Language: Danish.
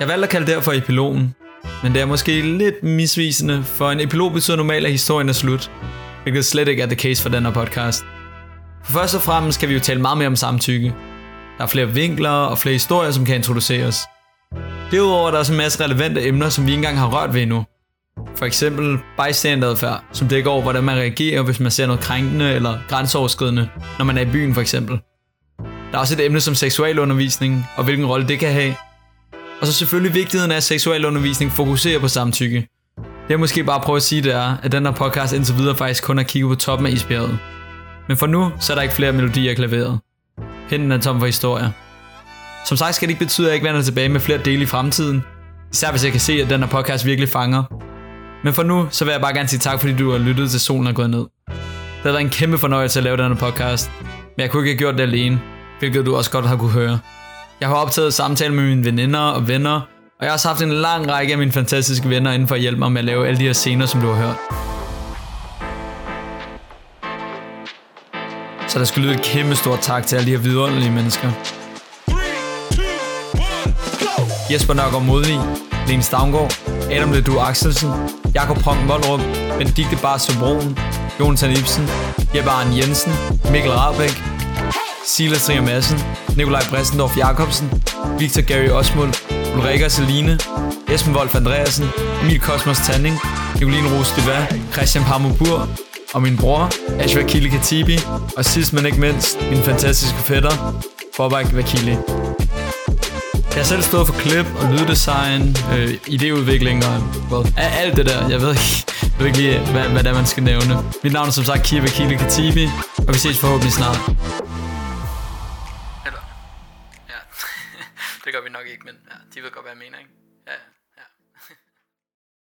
Jeg valgte at kalde det her for epilogen, men det er måske lidt misvisende, for en epilog betyder normalt, at historien er slut, hvilket slet ikke er the case for den her podcast. For først og fremmest skal vi jo tale meget mere om samtykke. Der er flere vinkler og flere historier, som kan introduceres. Derudover er der også en masse relevante emner, som vi ikke engang har rørt ved endnu. For eksempel bystanderadfærd, som dækker over, hvordan man reagerer, hvis man ser noget krænkende eller grænseoverskridende, når man er i byen for eksempel. Der er også et emne som seksualundervisning, og hvilken rolle det kan have. Og så selvfølgelig vigtigheden af, at seksualundervisning fokuserer på samtykke. Det jeg måske bare prøve at sige, det er, at den her podcast indtil videre faktisk kun har kigget på toppen af isbjerget. Men for nu, så er der ikke flere melodier i klaveret. Hinden er tom for historier. Som sagt skal det ikke betyde, at jeg ikke vender tilbage med flere dele i fremtiden. Især hvis jeg kan se, at den her podcast virkelig fanger. Men for nu, så vil jeg bare gerne sige tak, fordi du har lyttet til Solen er gået ned. Det har været en kæmpe fornøjelse at lave den her podcast. Men jeg kunne ikke have gjort det alene, hvilket du også godt har kunne høre. Jeg har optaget samtale med mine veninder og venner, og jeg har også haft en lang række af mine fantastiske venner inden for at hjælpe mig med at lave alle de her scener, som du har hørt. Så der skal lyde et kæmpe stort tak til alle de her vidunderlige mennesker. Jesper Nørgaard Modvig, Lene Stavngård, Adam Ledu Axelsen, Jakob Prong Voldrup, Benedikte Bars Broen, Jonathan Ibsen, Jeppe Arne Jensen, Mikkel Rabeck, Silas Trier Madsen, Nikolaj Bressendorf Jacobsen, Victor Gary Osmund, Ulrika Celine, Esben Wolf Andreasen, Emil Kosmos Tanning, Nicoline Rose Deva, Christian Parmobur og min bror, Ashwa Kili Katibi, og sidst men ikke mindst, min fantastiske fætter, Bobak Vakili. Jeg har selv stået for klip og lyddesign, øh, idéudvikling og hvad, alt det der. Jeg ved ikke, jeg ved ikke lige, hvad, hvad det er, man skal nævne. Mit navn er som sagt Kiva Kili Katibi, og vi ses forhåbentlig snart. Eller, ja, det gør vi nok ikke, men ja, de ved godt, hvad jeg mener, ikke? Ja, ja.